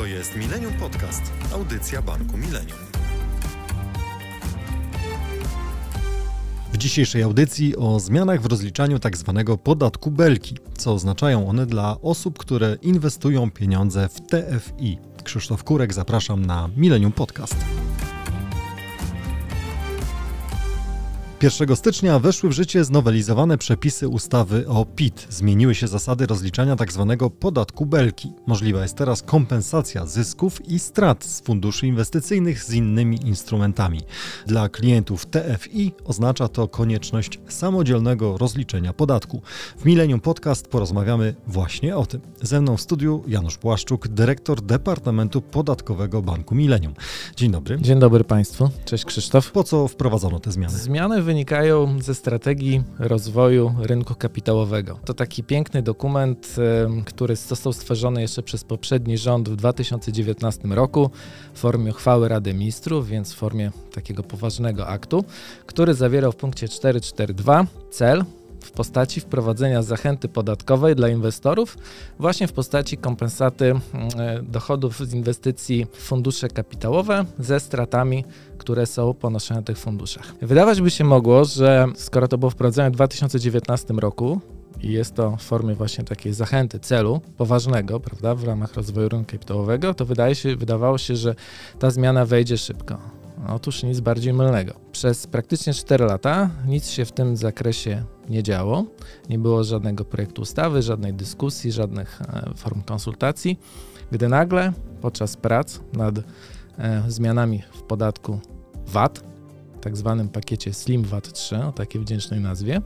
To jest Millennium Podcast, audycja Banku Millennium. W dzisiejszej audycji o zmianach w rozliczaniu tzw. Tak podatku belki, co oznaczają one dla osób, które inwestują pieniądze w TFI. Krzysztof Kurek, zapraszam na Millennium Podcast. 1 stycznia weszły w życie znowelizowane przepisy ustawy o PIT. Zmieniły się zasady rozliczania tzw. Tak podatku belki. Możliwa jest teraz kompensacja zysków i strat z funduszy inwestycyjnych z innymi instrumentami. Dla klientów TFI oznacza to konieczność samodzielnego rozliczenia podatku. W Millennium Podcast porozmawiamy właśnie o tym. Ze mną w studiu Janusz Płaszczuk, dyrektor Departamentu Podatkowego Banku Millennium. Dzień dobry. Dzień dobry Państwu. Cześć Krzysztof. Po co wprowadzono te zmiany? Zmiany wynikają ze strategii rozwoju rynku kapitałowego. To taki piękny dokument, który został stworzony jeszcze przez poprzedni rząd w 2019 roku w formie uchwały Rady Ministrów, więc w formie takiego poważnego aktu, który zawierał w punkcie 442 cel w postaci wprowadzenia zachęty podatkowej dla inwestorów, właśnie w postaci kompensaty mm, e, dochodów z inwestycji w fundusze kapitałowe ze stratami, które są ponoszone na tych funduszach. Wydawać by się mogło, że skoro to było wprowadzone w 2019 roku, i jest to w formie właśnie takiej zachęty, celu poważnego, prawda, w ramach rozwoju rynku kapitałowego, to wydaje się, wydawało się, że ta zmiana wejdzie szybko. Otóż nic bardziej mylnego. Przez praktycznie 4 lata nic się w tym zakresie nie działo. Nie było żadnego projektu ustawy, żadnej dyskusji, żadnych e, form konsultacji, gdy nagle podczas prac nad e, zmianami w podatku VAT, tak zwanym pakiecie Slim VAT 3, o takiej wdzięcznej nazwie,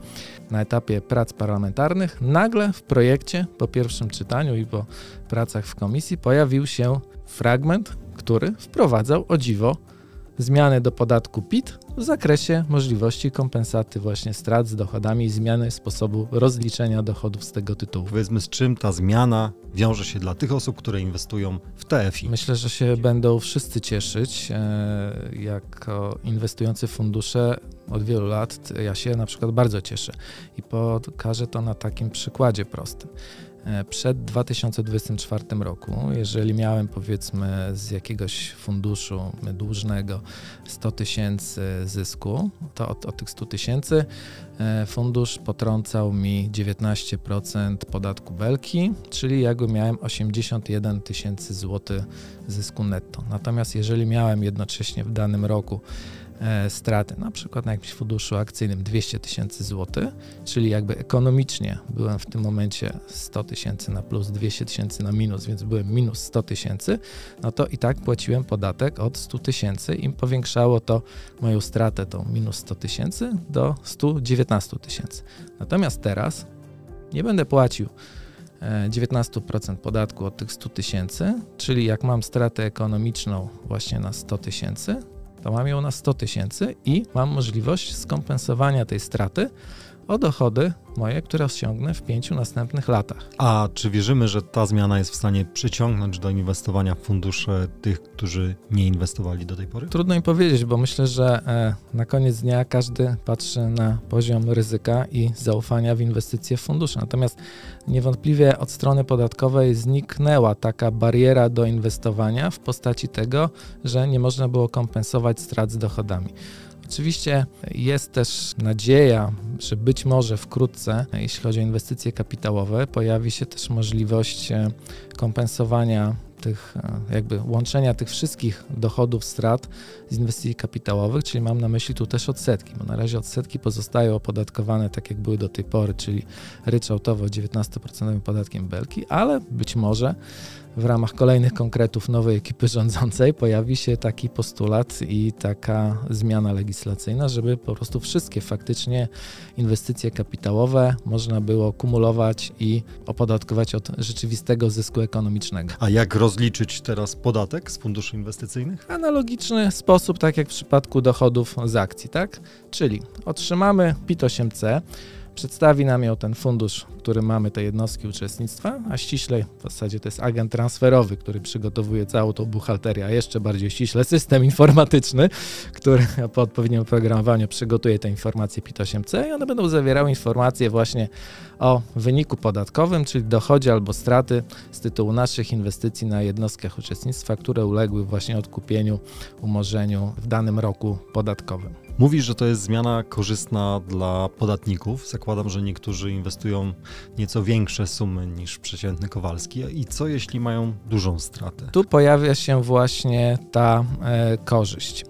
na etapie prac parlamentarnych, nagle w projekcie po pierwszym czytaniu i po pracach w komisji pojawił się fragment, który wprowadzał o dziwo zmiany do podatku PIT w zakresie możliwości kompensaty właśnie strat z dochodami i zmiany sposobu rozliczenia dochodów z tego tytułu. Powiedzmy, z czym ta zmiana wiąże się dla tych osób, które inwestują w TFI? Myślę, że się będą wszyscy cieszyć. E, jako inwestujący w fundusze od wielu lat ja się na przykład bardzo cieszę i pokażę to na takim przykładzie prostym. E, przed 2024 roku, jeżeli miałem powiedzmy z jakiegoś funduszu dłużnego 100 tysięcy zysku, to od, od tych 100 tysięcy e, fundusz potrącał mi 19% podatku belki, czyli jakby miałem 81 tysięcy złotych zysku netto. Natomiast jeżeli miałem jednocześnie w danym roku straty, na przykład na jakimś funduszu akcyjnym 200 tysięcy złotych, czyli jakby ekonomicznie byłem w tym momencie 100 tysięcy na plus, 200 tysięcy na minus, więc byłem minus 100 tysięcy, no to i tak płaciłem podatek od 100 tysięcy i powiększało to moją stratę, tą minus 100 tysięcy do 119 tysięcy. Natomiast teraz nie będę płacił 19% e, podatku od tych 100 tysięcy, czyli jak mam stratę ekonomiczną właśnie na 100 tysięcy, to mam ją na 100 tysięcy i mam możliwość skompensowania tej straty o dochody moje, które osiągnę w pięciu następnych latach. A czy wierzymy, że ta zmiana jest w stanie przyciągnąć do inwestowania w fundusze tych, którzy nie inwestowali do tej pory? Trudno im powiedzieć, bo myślę, że e, na koniec dnia każdy patrzy na poziom ryzyka i zaufania w inwestycje w fundusze. Natomiast niewątpliwie od strony podatkowej zniknęła taka bariera do inwestowania w postaci tego, że nie można było kompensować strat z dochodami. Oczywiście jest też nadzieja, że być może wkrótce, jeśli chodzi o inwestycje kapitałowe, pojawi się też możliwość e, kompensowania tych, e, jakby łączenia tych wszystkich dochodów, strat z inwestycji kapitałowych, czyli mam na myśli tu też odsetki, bo na razie odsetki pozostają opodatkowane tak jak były do tej pory, czyli ryczałtowo 19% podatkiem belki, ale być może w ramach kolejnych konkretów nowej ekipy rządzącej pojawi się taki postulat i taka zmiana legislacyjna, żeby po prostu wszystkie faktycznie inwestycje kapitałowe można było kumulować i opodatkować od rzeczywistego zysku ekonomicznego. A jak rozliczyć teraz podatek z funduszy inwestycyjnych? Analogiczny sposób, tak jak w przypadku dochodów z akcji, tak? Czyli otrzymamy PIT 8C, przedstawi nam ją ten fundusz który mamy te jednostki uczestnictwa, a ściślej w zasadzie to jest agent transferowy, który przygotowuje całą tą buchalterię, a jeszcze bardziej ściśle system informatyczny, który po odpowiednim oprogramowaniu przygotuje te informacje PIT-8C i one będą zawierały informacje właśnie o wyniku podatkowym, czyli dochodzie albo straty z tytułu naszych inwestycji na jednostkach uczestnictwa, które uległy właśnie odkupieniu, umorzeniu w danym roku podatkowym. Mówisz, że to jest zmiana korzystna dla podatników. Zakładam, że niektórzy inwestują nieco większe sumy niż przeciętny Kowalski. I co jeśli mają dużą stratę? Tu pojawia się właśnie ta e, korzyść.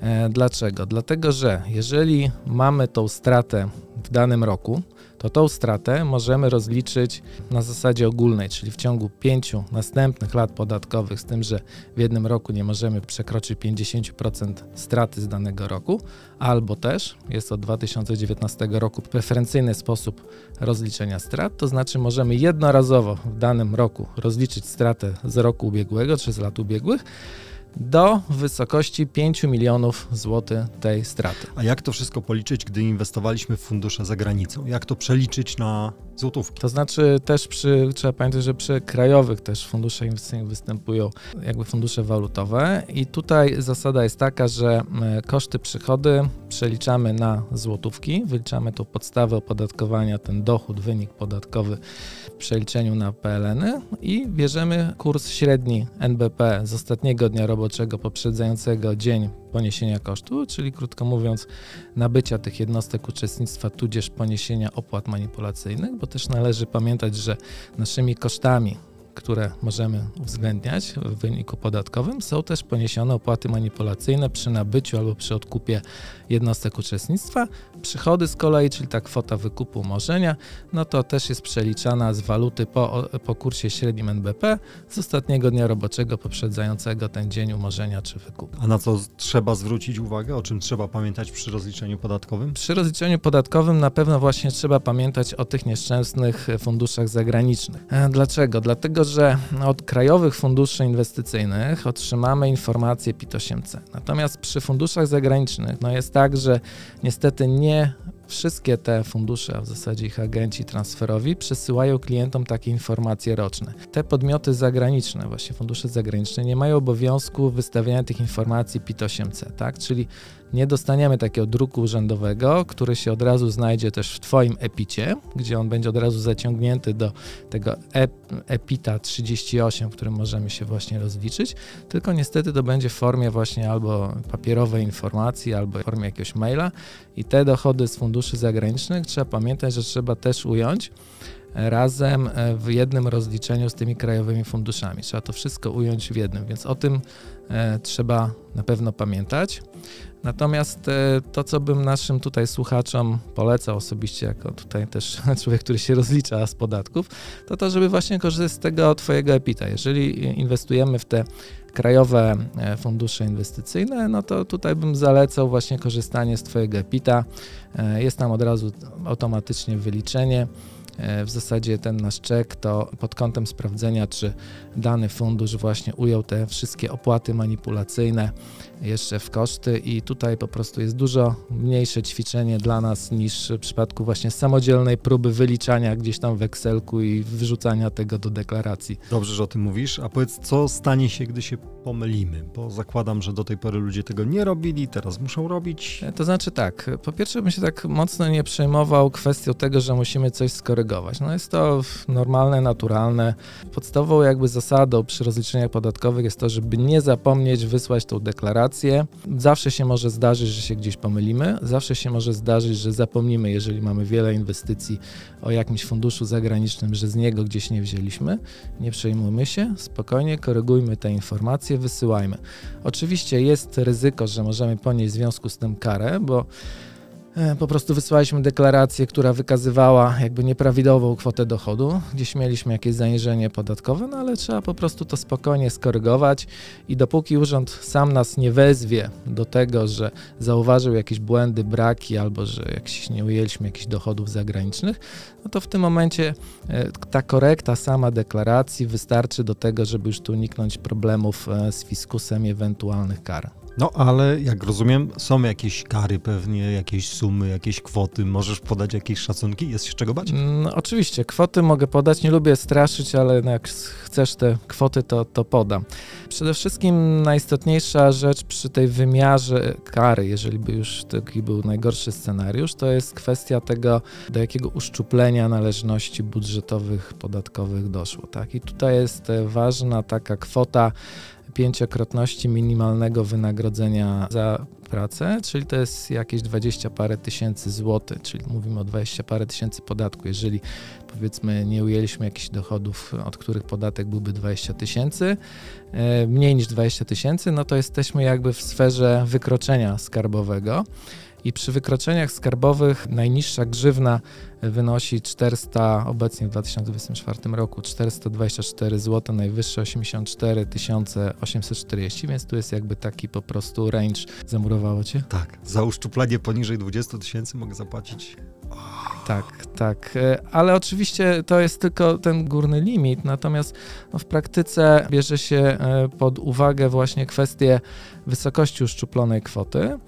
E, dlaczego? Dlatego, że jeżeli mamy tą stratę w danym roku, to tą stratę możemy rozliczyć na zasadzie ogólnej, czyli w ciągu pięciu następnych lat podatkowych, z tym, że w jednym roku nie możemy przekroczyć 50% straty z danego roku, albo też jest od 2019 roku preferencyjny sposób rozliczenia strat, to znaczy możemy jednorazowo w danym roku rozliczyć stratę z roku ubiegłego czy z lat ubiegłych do wysokości 5 milionów złotych tej straty. A jak to wszystko policzyć, gdy inwestowaliśmy w fundusze za granicą? Jak to przeliczyć na złotówki? To znaczy też przy, trzeba pamiętać, że przy krajowych też funduszach inwestycyjnych występują jakby fundusze walutowe i tutaj zasada jest taka, że koszty przychody przeliczamy na złotówki, wyliczamy tą podstawę opodatkowania, ten dochód, wynik podatkowy w przeliczeniu na PLN-y i bierzemy kurs średni NBP z ostatniego dnia roboczego poprzedzającego dzień poniesienia kosztu, czyli krótko mówiąc nabycia tych jednostek uczestnictwa tudzież poniesienia opłat manipulacyjnych, bo też należy pamiętać, że naszymi kosztami które możemy uwzględniać w wyniku podatkowym, są też poniesione opłaty manipulacyjne przy nabyciu albo przy odkupie jednostek uczestnictwa. Przychody z kolei, czyli ta kwota wykupu umorzenia, no to też jest przeliczana z waluty po, po kursie średnim NBP z ostatniego dnia roboczego poprzedzającego ten dzień umorzenia czy wykupu. A na co trzeba zwrócić uwagę? O czym trzeba pamiętać przy rozliczeniu podatkowym? Przy rozliczeniu podatkowym na pewno właśnie trzeba pamiętać o tych nieszczęsnych funduszach zagranicznych. E, dlaczego? Dlatego, że od krajowych funduszy inwestycyjnych otrzymamy informacje PIT-8C. Natomiast przy funduszach zagranicznych no jest tak, że niestety nie wszystkie te fundusze, a w zasadzie ich agenci transferowi, przesyłają klientom takie informacje roczne. Te podmioty zagraniczne, właśnie fundusze zagraniczne, nie mają obowiązku wystawiania tych informacji PIT-8C, tak? Czyli nie dostaniemy takiego druku urzędowego, który się od razu znajdzie też w Twoim EPICie, gdzie on będzie od razu zaciągnięty do tego EPITA 38, którym możemy się właśnie rozliczyć, tylko niestety to będzie w formie właśnie albo papierowej informacji, albo w formie jakiegoś maila i te dochody z funduszy zagranicznych. Trzeba pamiętać, że trzeba też ująć razem e, w jednym rozliczeniu z tymi krajowymi funduszami. Trzeba to wszystko ująć w jednym, więc o tym e, trzeba na pewno pamiętać. Natomiast e, to, co bym naszym tutaj słuchaczom polecał osobiście, jako tutaj też człowiek, który się rozlicza z podatków, to to, żeby właśnie korzystać z tego Twojego EPITA. Jeżeli inwestujemy w te krajowe fundusze inwestycyjne, no to tutaj bym zalecał właśnie korzystanie z Twojego EPITA. Jest tam od razu automatycznie wyliczenie. W zasadzie ten nasz czek to pod kątem sprawdzenia, czy dany fundusz właśnie ujął te wszystkie opłaty manipulacyjne jeszcze w koszty i tutaj po prostu jest dużo mniejsze ćwiczenie dla nas niż w przypadku właśnie samodzielnej próby wyliczania gdzieś tam w Excelku i wrzucania tego do deklaracji. Dobrze, że o tym mówisz, a powiedz, co stanie się, gdy się pomylimy, bo zakładam, że do tej pory ludzie tego nie robili, teraz muszą robić. To znaczy tak, po pierwsze bym się tak mocno nie przejmował kwestią tego, że musimy coś skorygować. No jest to normalne, naturalne. Podstawową jakby zasadą przy rozliczeniach podatkowych jest to, żeby nie zapomnieć wysłać tą deklarację. Zawsze się może zdarzyć, że się gdzieś pomylimy, zawsze się może zdarzyć, że zapomnimy, jeżeli mamy wiele inwestycji o jakimś funduszu zagranicznym, że z niego gdzieś nie wzięliśmy. Nie przejmujmy się, spokojnie korygujmy te informacje, wysyłajmy. Oczywiście jest ryzyko, że możemy ponieść w związku z tym karę, bo po prostu wysłaliśmy deklarację, która wykazywała jakby nieprawidłową kwotę dochodu. Gdzieś mieliśmy jakieś zaniżenie podatkowe, no ale trzeba po prostu to spokojnie skorygować i dopóki urząd sam nas nie wezwie do tego, że zauważył jakieś błędy, braki albo że jakieś nie ujęliśmy jakichś dochodów zagranicznych, no to w tym momencie e, ta korekta sama deklaracji wystarczy do tego, żeby już tu uniknąć problemów e, z fiskusem i ewentualnych kar. No ale jak rozumiem, są jakieś kary pewnie, jakieś sumy, jakieś kwoty. Możesz podać jakieś szacunki? Jest się czego bać? No, oczywiście, kwoty mogę podać. Nie lubię straszyć, ale no jak chcesz te kwoty, to, to podam. Przede wszystkim najistotniejsza rzecz przy tej wymiarze kary, jeżeli by już taki był najgorszy scenariusz, to jest kwestia tego, do jakiego uszczuplenia należności budżetowych, podatkowych doszło. Tak? I tutaj jest e, ważna taka kwota pięciokrotności minimalnego wynagrodzenia za pracę, czyli to jest jakieś 20 parę tysięcy złotych, czyli mówimy o 20 parę tysięcy podatku. Jeżeli powiedzmy nie ujęliśmy jakichś dochodów, od których podatek byłby 20 tysięcy, e, mniej niż 20 tysięcy, no to jesteśmy jakby w sferze wykroczenia skarbowego i przy wykroczeniach skarbowych najniższa grzywna wynosi 400, obecnie w 2024 roku 424 zł, najwyższe 84 840, więc tu jest jakby taki po prostu range. Zamurowało cię? Tak, za uszczuplenie poniżej 20 tysięcy mogę zapłacić tak, tak. E, ale oczywiście to jest tylko ten górny limit, natomiast no, w praktyce bierze się e, pod uwagę właśnie kwestię wysokości uszczuplonej kwoty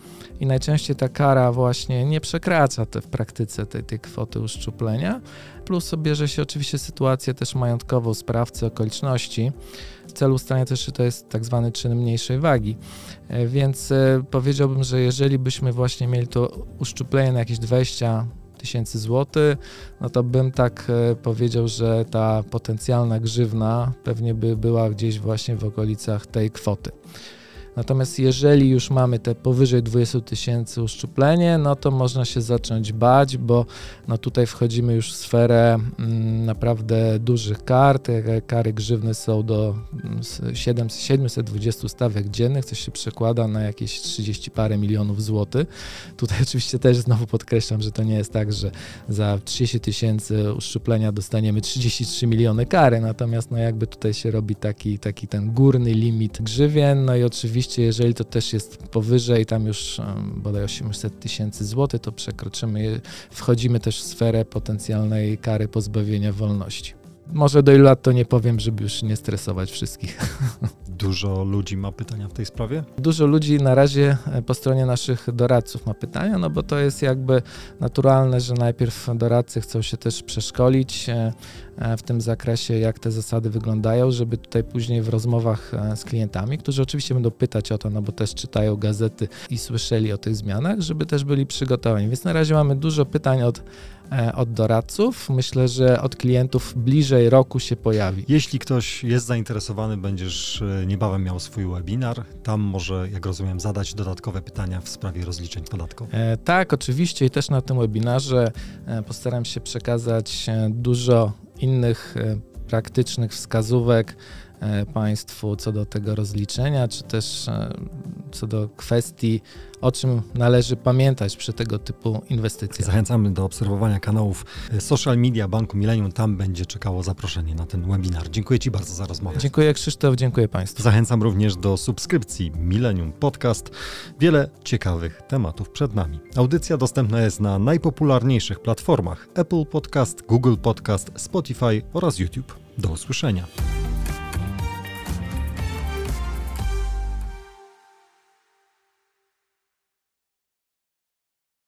i najczęściej ta kara właśnie nie przekracza te, w praktyce tej, tej kwoty uszczuplenia. Plus bierze się oczywiście sytuację też majątkową sprawcy, okoliczności. W celu ustalenia też, że to jest tak zwany czyn mniejszej wagi. E, więc powiedziałbym, że jeżeli byśmy właśnie mieli to uszczuplenie na jakieś 20 tysięcy złotych, no to bym tak e, powiedział, że ta potencjalna grzywna pewnie by była gdzieś właśnie w okolicach tej kwoty. Natomiast jeżeli już mamy te powyżej 20 tysięcy uszczuplenie, no to można się zacząć bać, bo no tutaj wchodzimy już w sferę mm, naprawdę dużych kar. Te kary grzywny są do 7, mm, 720 stawek dziennych, co się przekłada na jakieś 30 parę milionów złotych. Tutaj oczywiście też znowu podkreślam, że to nie jest tak, że za 30 tysięcy uszczuplenia dostaniemy 33 miliony kary, natomiast no jakby tutaj się robi taki, taki ten górny limit grzywien, no i oczywiście oczywiście, jeżeli to też jest powyżej, tam już bodaj 800 tysięcy złotych, to przekroczymy, wchodzimy też w sferę potencjalnej kary pozbawienia wolności. Może do ilu lat to nie powiem, żeby już nie stresować wszystkich. Dużo ludzi ma pytania w tej sprawie? Dużo ludzi na razie e, po stronie naszych doradców ma pytania, no bo to jest jakby naturalne, że najpierw doradcy chcą się też przeszkolić e, w tym zakresie, jak te zasady wyglądają, żeby tutaj później w rozmowach z klientami, którzy oczywiście będą pytać o to, no bo też czytają gazety i słyszeli o tych zmianach, żeby też byli przygotowani. Więc na razie mamy dużo pytań od od doradców. Myślę, że od klientów bliżej roku się pojawi. Jeśli ktoś jest zainteresowany, będziesz niebawem miał swój webinar. Tam może, jak rozumiem, zadać dodatkowe pytania w sprawie rozliczeń podatkowych. E, tak, oczywiście i też na tym webinarze e, postaram się przekazać e, dużo innych e, praktycznych wskazówek Państwu co do tego rozliczenia, czy też e, co do kwestii, o czym należy pamiętać przy tego typu inwestycjach. Zachęcamy do obserwowania kanałów e, social media Banku Millennium. Tam będzie czekało zaproszenie na ten webinar. Dziękuję Ci bardzo za rozmowę. Dziękuję Krzysztof, dziękuję Państwu. Zachęcam również do subskrypcji Millennium Podcast. Wiele ciekawych tematów przed nami. Audycja dostępna jest na najpopularniejszych platformach Apple Podcast, Google Podcast, Spotify oraz YouTube. Do usłyszenia.